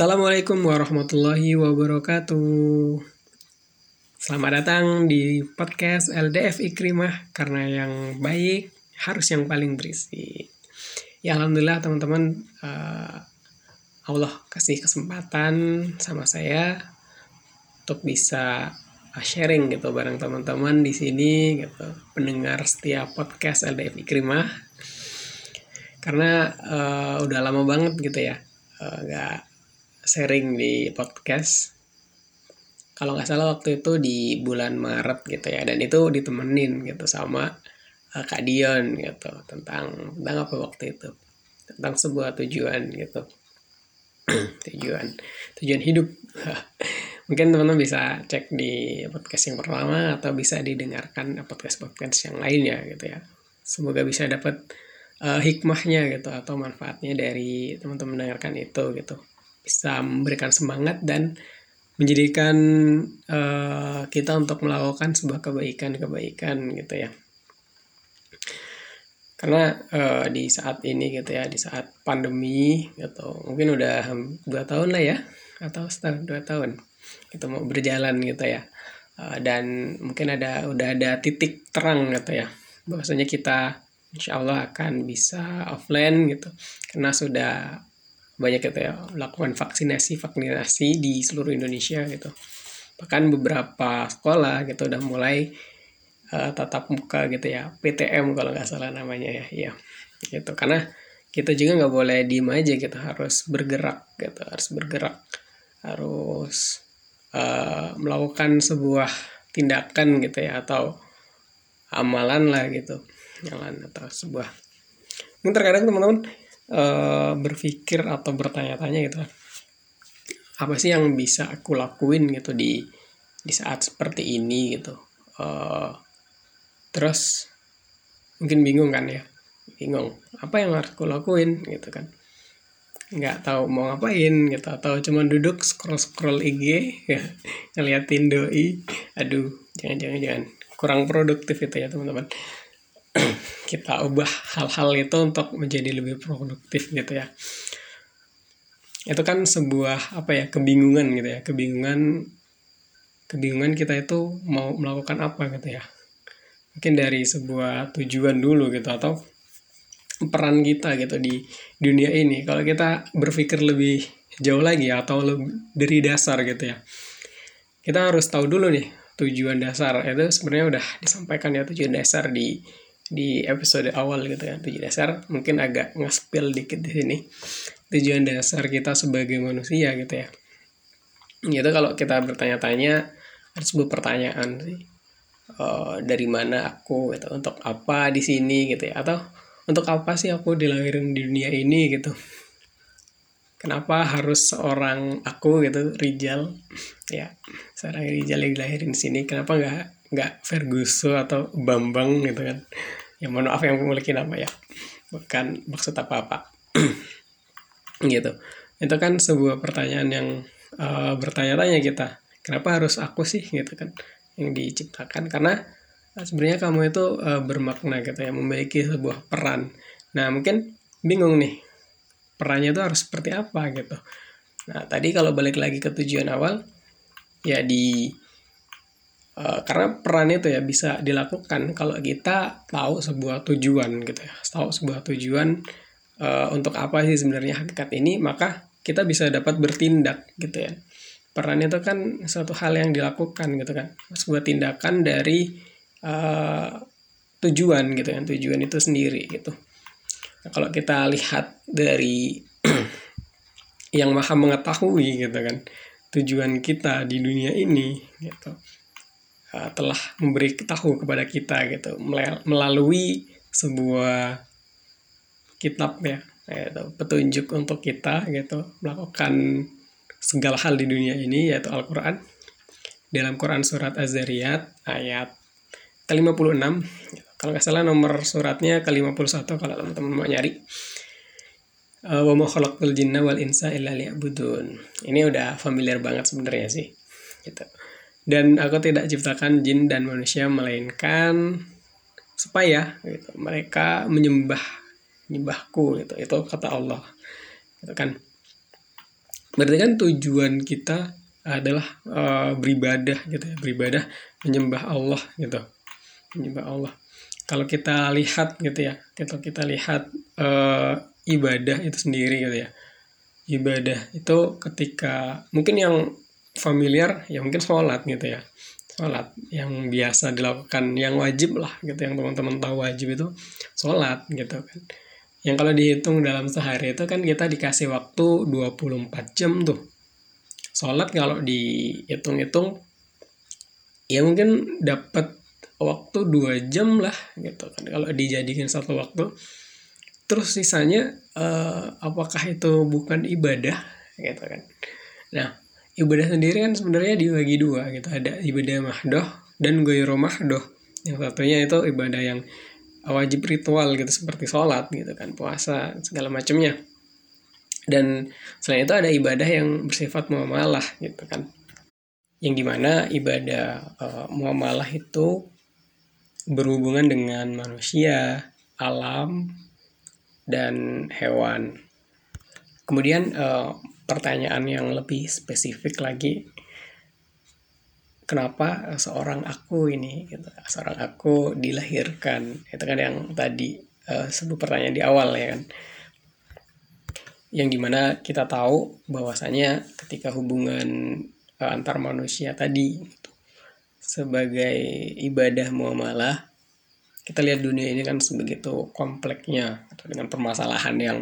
Assalamualaikum warahmatullahi wabarakatuh. Selamat datang di podcast LDF Ikrimah karena yang baik harus yang paling berisi. Ya alhamdulillah teman-teman uh, Allah kasih kesempatan sama saya untuk bisa sharing gitu bareng teman-teman di sini gitu pendengar setiap podcast LDF Ikrimah karena uh, udah lama banget gitu ya uh, nggak sharing di podcast. Kalau nggak salah waktu itu di bulan Maret gitu ya dan itu ditemenin gitu sama uh, Kak Dion gitu tentang tentang apa waktu itu? Tentang sebuah tujuan gitu. Tujuan tujuan hidup. Mungkin teman-teman bisa cek di podcast yang pertama atau bisa didengarkan podcast podcast yang lainnya gitu ya. Semoga bisa dapat uh, hikmahnya gitu atau manfaatnya dari teman-teman mendengarkan itu gitu bisa memberikan semangat dan menjadikan uh, kita untuk melakukan sebuah kebaikan-kebaikan gitu ya. Karena uh, di saat ini gitu ya, di saat pandemi gitu, mungkin udah dua tahun lah ya, atau setahun dua tahun itu mau berjalan gitu ya. Uh, dan mungkin ada udah ada titik terang gitu ya, bahwasanya kita insya Allah akan bisa offline gitu, karena sudah banyak gitu ya lakukan vaksinasi vaksinasi di seluruh Indonesia gitu bahkan beberapa sekolah gitu udah mulai uh, tatap muka gitu ya PTM kalau nggak salah namanya ya iya gitu karena kita juga nggak boleh diem aja gitu. harus bergerak gitu harus bergerak harus uh, melakukan sebuah tindakan gitu ya atau amalan lah gitu jalan atau sebuah mungkin terkadang teman-teman uh, berpikir atau bertanya-tanya gitu apa sih yang bisa aku lakuin gitu di di saat seperti ini gitu. Uh, terus mungkin bingung kan ya. Bingung apa yang harus aku lakuin gitu kan. Nggak tahu mau ngapain gitu atau cuma duduk scroll scroll IG ya ngeliatin doi. Aduh jangan jangan jangan. Kurang produktif itu ya teman-teman kita ubah hal-hal itu untuk menjadi lebih produktif gitu ya. Itu kan sebuah apa ya kebingungan gitu ya. Kebingungan kebingungan kita itu mau melakukan apa gitu ya. Mungkin dari sebuah tujuan dulu gitu atau peran kita gitu di dunia ini. Kalau kita berpikir lebih jauh lagi atau lebih dari dasar gitu ya. Kita harus tahu dulu nih tujuan dasar. Itu sebenarnya udah disampaikan ya tujuan dasar di di episode awal gitu ya tujuan dasar mungkin agak ngespil dikit di sini. Tujuan dasar kita sebagai manusia gitu ya. Itu kalau kita bertanya-tanya ada sebuah pertanyaan sih. Uh, dari mana aku gitu untuk apa di sini gitu ya? Atau untuk apa sih aku dilahirin di dunia ini gitu? Kenapa harus seorang aku gitu Rijal? Ya seorang Rijal yang dilahirin di sini kenapa nggak nggak Ferguson atau Bambang gitu kan ya mohon maaf yang memiliki nama ya. Bukan maksud apa-apa. Gitu. Itu kan sebuah pertanyaan yang uh, bertanya-tanya kita. Kenapa harus aku sih? Gitu kan. Yang diciptakan. Karena uh, sebenarnya kamu itu uh, bermakna gitu ya. Memiliki sebuah peran. Nah mungkin bingung nih. Perannya itu harus seperti apa gitu. Nah tadi kalau balik lagi ke tujuan awal ya di Uh, karena peran itu ya bisa dilakukan kalau kita tahu sebuah tujuan gitu ya. Tahu sebuah tujuan uh, untuk apa sih sebenarnya hakikat ini maka kita bisa dapat bertindak gitu ya. Peran itu kan suatu hal yang dilakukan gitu kan. Sebuah tindakan dari uh, tujuan gitu kan tujuan itu sendiri gitu. Nah, kalau kita lihat dari yang maha mengetahui gitu kan tujuan kita di dunia ini gitu uh, telah memberi tahu kepada kita gitu melalui sebuah kitab ya yaitu petunjuk untuk kita gitu melakukan segala hal di dunia ini yaitu Al-Qur'an. Dalam Quran surat Az-Zariyat ayat ke-56 kalau nggak salah nomor suratnya ke-51 kalau teman-teman mau nyari. Uh, wa ma khalaqtul jinna wal insa illa liya'budun. Ini udah familiar banget sebenarnya sih gitu dan aku tidak ciptakan jin dan manusia melainkan supaya gitu, mereka menyembah menyembahku gitu. Itu kata Allah gitu kan. Berarti kan tujuan kita adalah uh, beribadah gitu ya. Beribadah menyembah Allah gitu. Menyembah Allah. Kalau kita lihat gitu ya kita kita lihat uh, ibadah itu sendiri gitu ya. Ibadah itu ketika mungkin yang familiar ya mungkin sholat gitu ya. Sholat yang biasa dilakukan yang wajib lah gitu yang teman-teman tahu wajib itu sholat gitu kan. Yang kalau dihitung dalam sehari itu kan kita dikasih waktu 24 jam tuh. Sholat kalau dihitung-hitung ya mungkin dapat waktu dua jam lah gitu kan. Kalau dijadikan satu waktu terus sisanya uh, apakah itu bukan ibadah gitu kan. Nah ibadah sendiri kan sebenarnya dibagi dua gitu. Ada ibadah mahdoh dan goyro mahdoh. Yang satunya itu ibadah yang wajib ritual gitu seperti sholat gitu kan puasa segala macamnya. Dan selain itu ada ibadah yang bersifat muamalah gitu kan. Yang di mana ibadah uh, muamalah itu berhubungan dengan manusia alam dan hewan. Kemudian uh, pertanyaan yang lebih spesifik lagi kenapa seorang aku ini gitu seorang aku dilahirkan? Itu kan yang tadi uh, sebut pertanyaan di awal ya kan. Yang di mana kita tahu bahwasanya ketika hubungan uh, antar manusia tadi gitu, sebagai ibadah muamalah kita lihat dunia ini kan sebegitu kompleksnya atau dengan permasalahan yang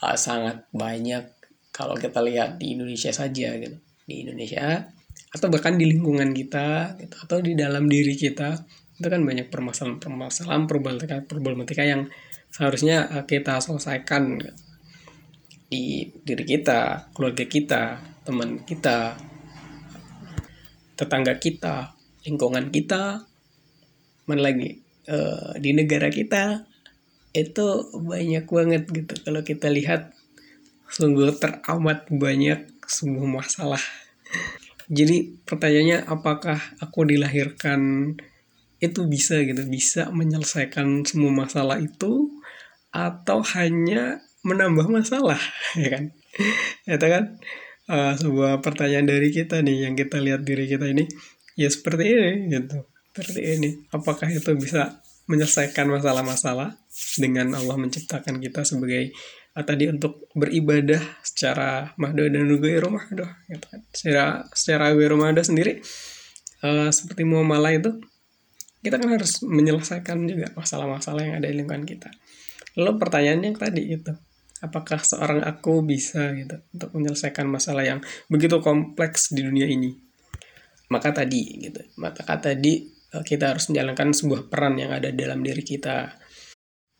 uh, sangat banyak kalau kita lihat di Indonesia saja gitu di Indonesia atau bahkan di lingkungan kita gitu, atau di dalam diri kita itu kan banyak permasalahan-permasalahan problematika problematika yang seharusnya eh, kita selesaikan gitu. di diri kita keluarga kita teman kita tetangga kita lingkungan kita mana lagi e, di negara kita itu banyak banget gitu kalau kita lihat sungguh teramat banyak semua masalah. Jadi pertanyaannya apakah aku dilahirkan itu bisa gitu bisa menyelesaikan semua masalah itu atau hanya menambah masalah ya kan? Itu kan uh, sebuah pertanyaan dari kita nih yang kita lihat diri kita ini ya seperti ini gitu. Seperti ini. Apakah itu bisa menyelesaikan masalah-masalah dengan Allah menciptakan kita sebagai tadi untuk beribadah secara mahdo dan ghairu mahdo gitu kan. Secara secara ghairu mahdo sendiri uh, seperti muamalah itu kita kan harus menyelesaikan juga masalah-masalah yang ada di lingkungan kita. Lalu pertanyaannya yang tadi itu, apakah seorang aku bisa gitu untuk menyelesaikan masalah yang begitu kompleks di dunia ini? Maka tadi gitu, maka tadi eh, kita harus menjalankan sebuah peran yang ada dalam diri kita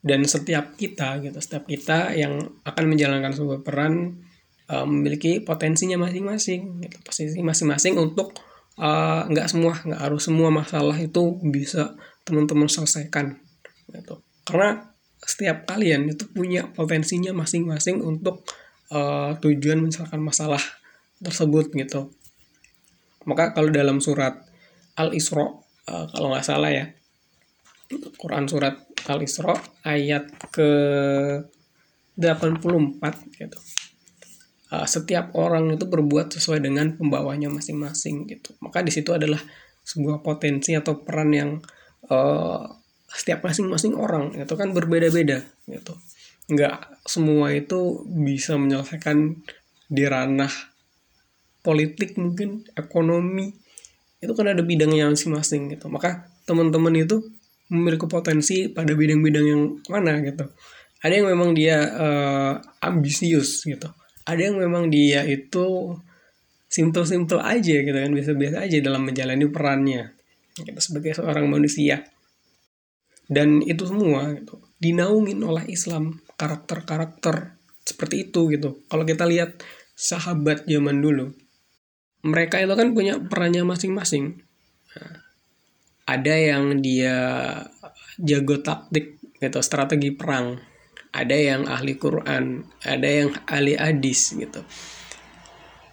dan setiap kita gitu setiap kita yang akan menjalankan sebuah peran uh, memiliki potensinya masing-masing gitu posisi masing-masing untuk uh, nggak semua nggak harus semua masalah itu bisa teman-teman selesaikan gitu. Karena setiap kalian itu punya potensinya masing-masing untuk uh, tujuan menyelesaikan masalah tersebut gitu. Maka kalau dalam surat Al Isra uh, kalau nggak salah ya Quran surat Al-Isra ayat ke 84 gitu. Uh, setiap orang itu berbuat sesuai dengan pembawanya masing-masing gitu. Maka di situ adalah sebuah potensi atau peran yang uh, setiap masing-masing orang itu kan berbeda-beda gitu. Enggak semua itu bisa menyelesaikan di ranah politik mungkin ekonomi itu kan ada bidangnya masing-masing gitu. Maka teman-teman itu memiliki potensi pada bidang-bidang yang mana gitu. Ada yang memang dia uh, ambisius gitu. Ada yang memang dia itu simple-simple aja gitu kan biasa-biasa aja dalam menjalani perannya gitu, sebagai seorang manusia. Dan itu semua gitu, dinaungin oleh Islam karakter-karakter seperti itu gitu. Kalau kita lihat sahabat zaman dulu mereka itu kan punya perannya masing-masing ada yang dia jago taktik gitu strategi perang. Ada yang ahli Quran ada yang ahli hadis gitu.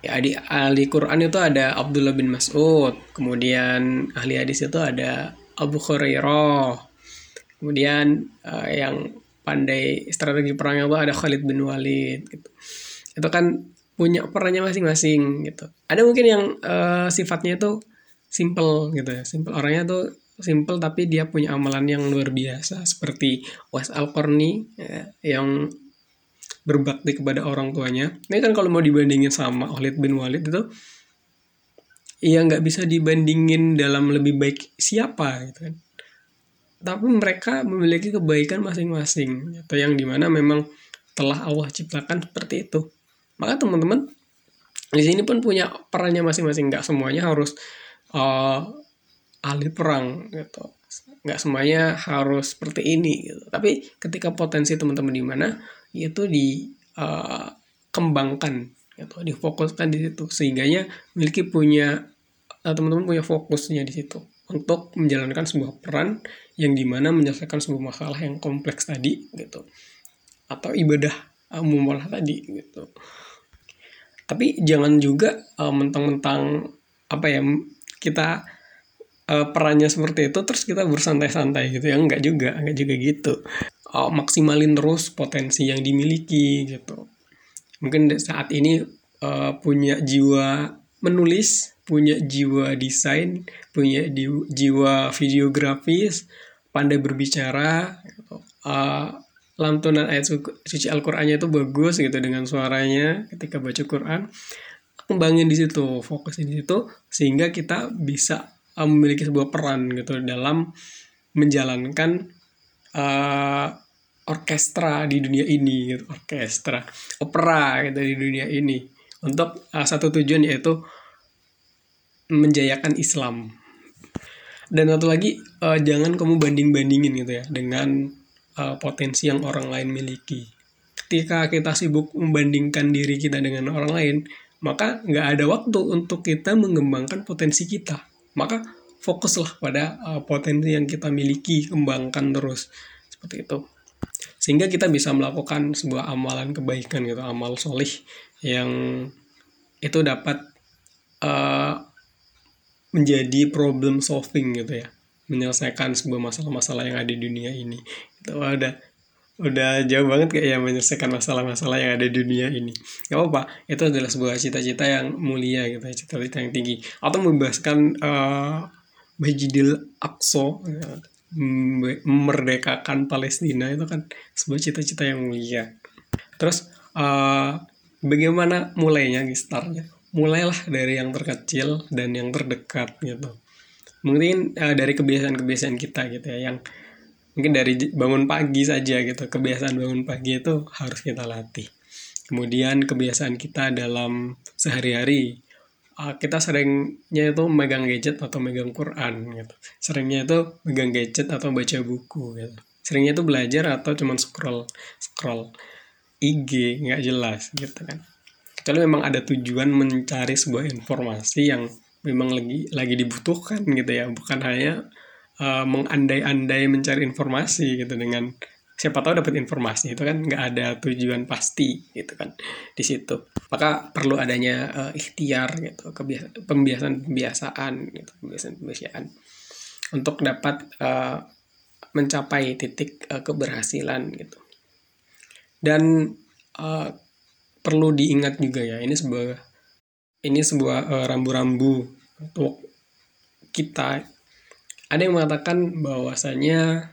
Ya ahli, ahli Quran itu ada Abdullah bin Mas'ud kemudian ahli hadis itu ada Abu Hurairah kemudian uh, yang pandai strategi perang itu ada Khalid bin Walid gitu. Itu kan punya perannya masing-masing gitu. Ada mungkin yang uh, sifatnya itu simple gitu ya. Simple. Orangnya tuh simple tapi dia punya amalan yang luar biasa. Seperti Wes Alcorni ya, yang berbakti kepada orang tuanya. Ini kan kalau mau dibandingin sama Khalid bin Walid itu ya nggak bisa dibandingin dalam lebih baik siapa gitu kan. Tapi mereka memiliki kebaikan masing-masing atau yang di mana memang telah Allah ciptakan seperti itu. Maka teman-teman di sini pun punya perannya masing-masing. Nggak semuanya harus uh, ahli perang gitu. Nggak semuanya harus seperti ini gitu. tapi ketika potensi teman-teman di mana itu dikembangkan uh, gitu difokuskan di situ. Sehingganya memiliki punya uh, teman-teman punya fokusnya di situ untuk menjalankan sebuah peran yang di mana menyelesaikan sebuah masalah yang kompleks tadi gitu. Atau ibadah uh, muamalah tadi gitu. Tapi jangan juga uh, mentang-mentang apa ya kita uh, perannya seperti itu terus kita bersantai-santai gitu ya. Enggak juga enggak juga gitu. Uh, maksimalin terus potensi yang dimiliki gitu. Mungkin saat ini uh, punya jiwa menulis punya jiwa desain punya jiwa videografis pandai berbicara gitu. uh, lantunan ayat suci Al-Qur'annya itu bagus gitu dengan suaranya ketika baca Quran kembangin di situ fokusin di situ sehingga kita bisa uh, memiliki sebuah peran gitu dalam menjalankan uh, orkestra di dunia ini gitu orkestra opera gitu di dunia ini untuk uh, satu tujuan yaitu menjayakan Islam dan satu lagi uh, jangan kamu banding bandingin gitu ya dengan uh, potensi yang orang lain miliki. Ketika kita sibuk membandingkan diri kita dengan orang lain, maka nggak ada waktu untuk kita mengembangkan potensi kita. Maka fokuslah pada uh, potensi yang kita miliki, kembangkan terus seperti itu. Sehingga kita bisa melakukan sebuah amalan kebaikan gitu, amal solih yang itu dapat uh, menjadi problem solving gitu ya menyelesaikan sebuah masalah-masalah yang ada di dunia ini itu udah udah jauh banget kayak ya menyelesaikan masalah-masalah yang ada di dunia ini. Gak apa-apa itu adalah sebuah cita-cita yang mulia gitu cita-cita yang tinggi. Atau membebaskan uh, Masjidil Aqsa ya, memerdekakan Palestina itu kan sebuah cita-cita yang mulia. Terus uh, bagaimana mulainya gistarnya mulailah dari yang terkecil dan yang terdekat gitu. Mungkin uh, dari kebiasaan-kebiasaan kita gitu ya yang mungkin dari bangun pagi saja gitu. Kebiasaan bangun pagi itu harus kita latih. Kemudian kebiasaan kita dalam sehari-hari kita seringnya itu megang gadget atau megang Quran gitu. Seringnya itu megang gadget atau baca buku gitu. Seringnya itu belajar atau cuman scroll scroll IG nggak jelas gitu kan. Kalau memang ada tujuan mencari sebuah informasi yang memang lagi lagi dibutuhkan gitu ya. Bukan hanya uh, mengandai-andai mencari informasi gitu dengan siapa tahu dapat informasi itu kan nggak ada tujuan pasti gitu kan di situ maka perlu adanya uh, ikhtiar gitu kebiasaan pembiasaan pembiasaan gitu pembiasaan pembiasaan untuk dapat uh, mencapai titik uh, keberhasilan gitu dan uh, perlu diingat juga ya ini sebuah ini sebuah uh, rambu-rambu untuk kita. Ada yang mengatakan bahwasanya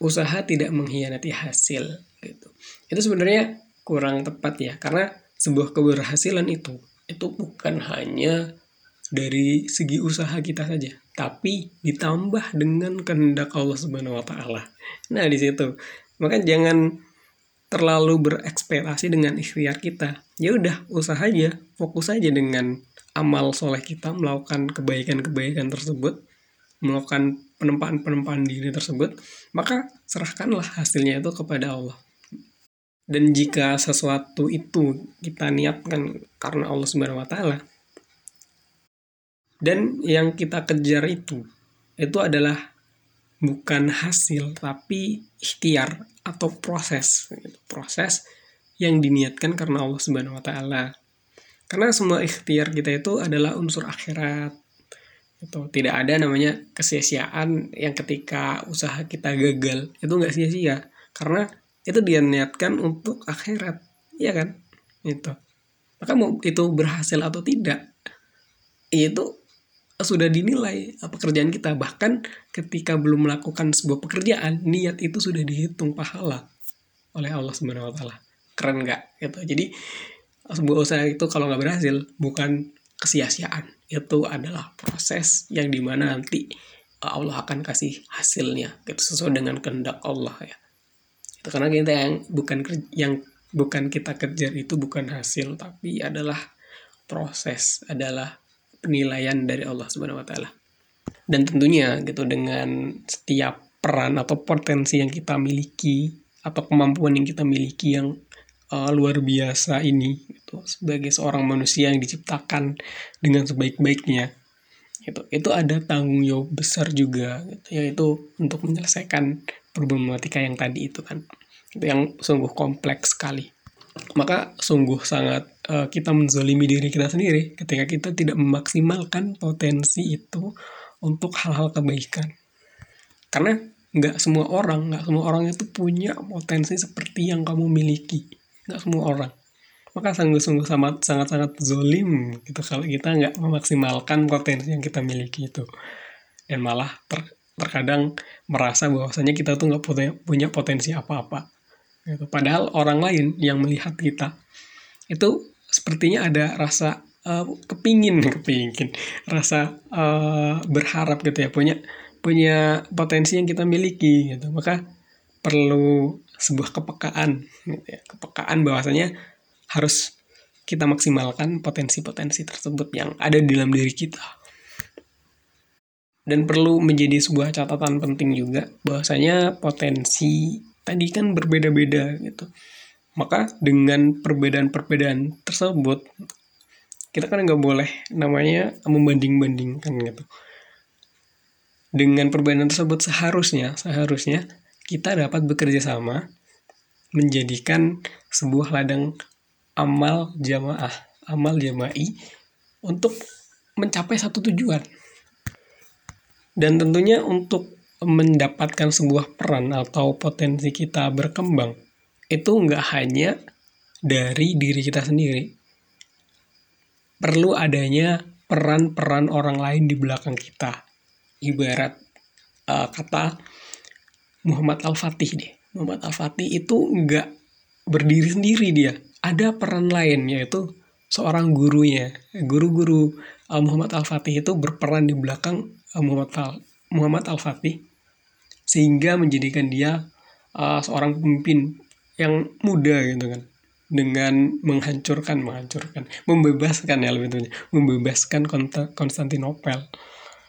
usaha tidak mengkhianati hasil gitu. Itu sebenarnya kurang tepat ya karena sebuah keberhasilan itu itu bukan hanya dari segi usaha kita saja, tapi ditambah dengan kehendak Allah Subhanahu wa taala. Nah, di situ. Maka jangan terlalu berekspektasi dengan ikhtiar kita. Ya udah, usaha aja, fokus aja dengan amal soleh kita, melakukan kebaikan-kebaikan tersebut, melakukan penempaan-penempaan diri tersebut, maka serahkanlah hasilnya itu kepada Allah. Dan jika sesuatu itu kita niatkan karena Allah Subhanahu wa taala dan yang kita kejar itu itu adalah bukan hasil tapi ikhtiar atau proses gitu. proses yang diniatkan karena Allah Subhanahu wa taala. Karena semua ikhtiar kita itu adalah unsur akhirat. Itu tidak ada namanya kesia-siaan yang ketika usaha kita gagal. Itu nggak sia-sia. Karena itu dia niatkan untuk akhirat, ya kan? Itu. maka mau itu berhasil atau tidak itu sudah dinilai pekerjaan kita. Bahkan ketika belum melakukan sebuah pekerjaan niat itu sudah dihitung pahala oleh Allah Subhanahu keren nggak? Gitu. Jadi sebuah usaha itu kalau nggak berhasil bukan kesia-siaan itu adalah proses yang di mana nanti Allah akan kasih hasilnya gitu sesuai dengan kehendak Allah ya itu karena kita yang bukan yang bukan kita kejar itu bukan hasil tapi adalah proses adalah penilaian dari Allah Subhanahu wa taala. Dan tentunya gitu dengan setiap peran atau potensi yang kita miliki atau kemampuan yang kita miliki yang uh, luar biasa ini gitu sebagai seorang manusia yang diciptakan dengan sebaik-baiknya itu itu ada tanggung jawab besar juga gitu, yaitu untuk menyelesaikan problematika yang tadi itu kan itu yang sungguh kompleks sekali maka sungguh sangat uh, kita menzolimi diri kita sendiri ketika kita tidak memaksimalkan potensi itu untuk hal-hal kebaikan. Karena nggak semua orang, nggak semua orang itu punya potensi seperti yang kamu miliki. Nggak semua orang. Maka sungguh-sungguh sangat sangat zolim gitu kalau kita nggak memaksimalkan potensi yang kita miliki itu. Dan malah ter, terkadang merasa bahwasanya kita tuh nggak punya, punya potensi apa-apa. Gitu. Padahal orang lain yang melihat kita itu sepertinya ada rasa uh, kepingin kepingin rasa uh, berharap gitu ya punya punya potensi yang kita miliki gitu maka perlu sebuah kepekaan gitu ya. Kepekaan bahwasanya harus kita maksimalkan potensi-potensi tersebut yang ada di dalam diri kita. Dan perlu menjadi sebuah catatan penting juga bahwasanya potensi tadi kan berbeda-beda gitu. Maka dengan perbedaan-perbedaan tersebut, kita kan nggak boleh namanya membanding-bandingkan gitu. Dengan perbedaan tersebut seharusnya, seharusnya kita dapat bekerja sama menjadikan sebuah ladang amal jamaah, amal jama'i untuk mencapai satu tujuan. Dan tentunya untuk mendapatkan sebuah peran atau potensi kita berkembang itu nggak hanya dari diri kita sendiri. Perlu adanya peran-peran orang lain di belakang kita. Ibarat uh, kata Muhammad Al-Fatih deh. Muhammad Al-Fatih itu nggak berdiri sendiri dia. Ada peran lain yaitu seorang gurunya. Guru-guru uh, Muhammad Al-Fatih itu berperan di belakang uh, Muhammad Al Muhammad Al-Fatih sehingga menjadikan dia uh, seorang pemimpin yang muda gitu kan dengan menghancurkan menghancurkan membebaskan ya lebih tepatnya membebaskan Konstantinopel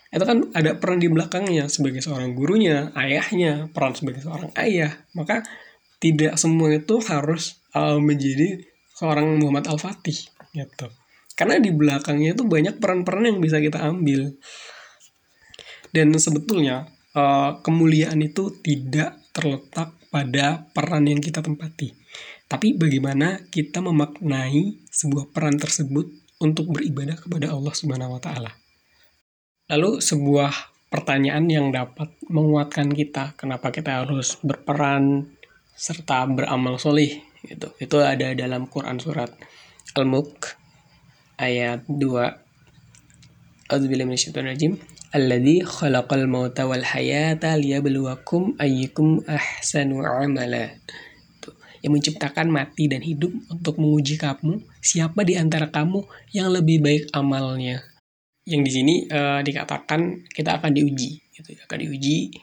itu kan ada peran di belakangnya sebagai seorang gurunya ayahnya peran sebagai seorang ayah maka tidak semua itu harus uh, menjadi seorang Muhammad Al-Fatih gitu karena di belakangnya itu banyak peran-peran yang bisa kita ambil dan sebetulnya uh, kemuliaan itu tidak terletak pada peran yang kita tempati. Tapi bagaimana kita memaknai sebuah peran tersebut untuk beribadah kepada Allah Subhanahu wa taala. Lalu sebuah pertanyaan yang dapat menguatkan kita kenapa kita harus berperan serta beramal solih itu itu ada dalam Quran surat Al-Mulk ayat 2 A'udzubillahi alladzi khalaqal mauta wal hayata liyabluwakum ayyukum ahsanu amala. Yang menciptakan mati dan hidup untuk menguji kamu, siapa di antara kamu yang lebih baik amalnya. Yang di sini uh, dikatakan kita akan diuji, gitu, akan diuji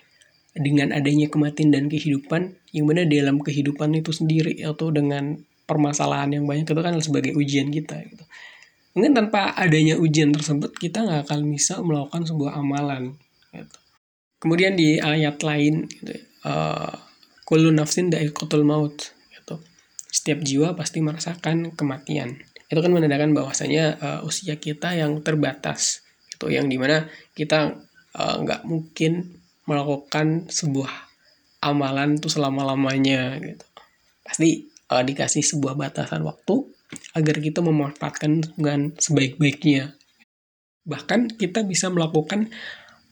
dengan adanya kematian dan kehidupan, yang mana dalam kehidupan itu sendiri atau dengan permasalahan yang banyak itu kan sebagai ujian kita gitu mungkin tanpa adanya ujian tersebut kita nggak akan bisa melakukan sebuah amalan gitu. kemudian di ayat lain gitu, uh, kullu nafsin da'iqatul maut gitu. setiap jiwa pasti merasakan kematian itu kan menandakan bahwasanya uh, usia kita yang terbatas itu yang di mana kita uh, nggak mungkin melakukan sebuah amalan itu selama lamanya gitu pasti uh, dikasih sebuah batasan waktu agar kita memanfaatkan dengan sebaik-baiknya. Bahkan kita bisa melakukan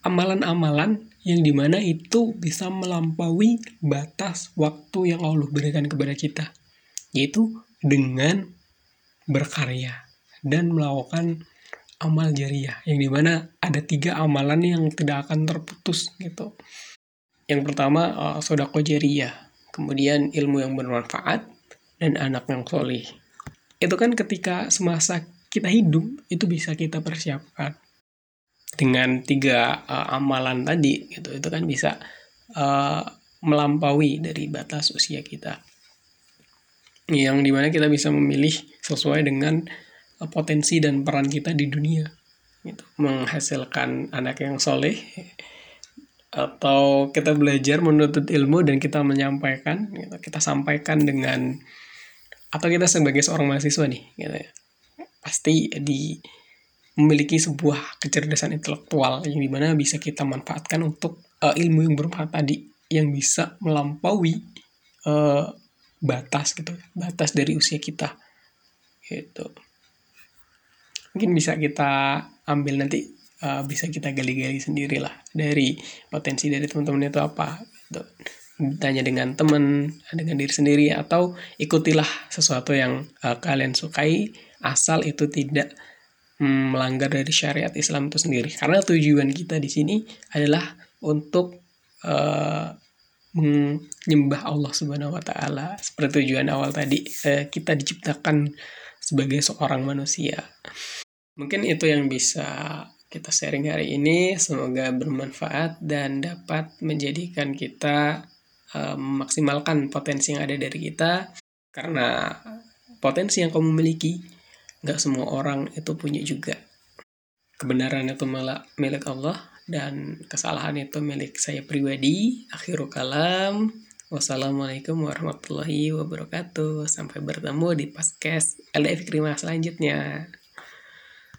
amalan-amalan yang di mana itu bisa melampaui batas waktu yang Allah berikan kepada kita. Yaitu dengan berkarya dan melakukan amal jariah yang di mana ada tiga amalan yang tidak akan terputus gitu. Yang pertama uh, sodako jariah kemudian ilmu yang bermanfaat dan anak yang solih. Itu kan ketika semasa kita hidup itu bisa kita persiapkan. Dengan tiga uh, amalan tadi gitu itu kan bisa uh, melampaui dari batas usia kita yang di mana kita bisa memilih sesuai dengan potensi dan peran kita di dunia gitu menghasilkan anak yang soleh atau kita belajar menuntut ilmu dan kita menyampaikan gitu. kita sampaikan dengan atau kita sebagai seorang mahasiswa nih gitu ya pasti di memiliki sebuah kecerdasan intelektual yang di mana bisa kita manfaatkan untuk uh, ilmu yang bermanfaat tadi yang bisa melampaui uh, batas gitu batas dari usia kita gitu mungkin bisa kita ambil nanti uh, bisa kita gali-gali sendiri lah dari potensi dari teman-teman itu apa gitu. tanya dengan teman dengan diri sendiri atau ikutilah sesuatu yang uh, kalian sukai asal itu tidak um, melanggar dari syariat Islam itu sendiri karena tujuan kita di sini adalah untuk uh, menyembah Allah Subhanahu wa taala seperti tujuan awal tadi uh, kita diciptakan sebagai seorang manusia Mungkin itu yang bisa kita sharing hari ini. Semoga bermanfaat dan dapat menjadikan kita uh, memaksimalkan potensi yang ada dari kita. Karena potensi yang kamu miliki, nggak semua orang itu punya juga. Kebenaran itu malah milik Allah dan kesalahan itu milik saya pribadi. Akhirul kalam. Wassalamualaikum warahmatullahi wabarakatuh. Sampai bertemu di podcast LDF Krima selanjutnya.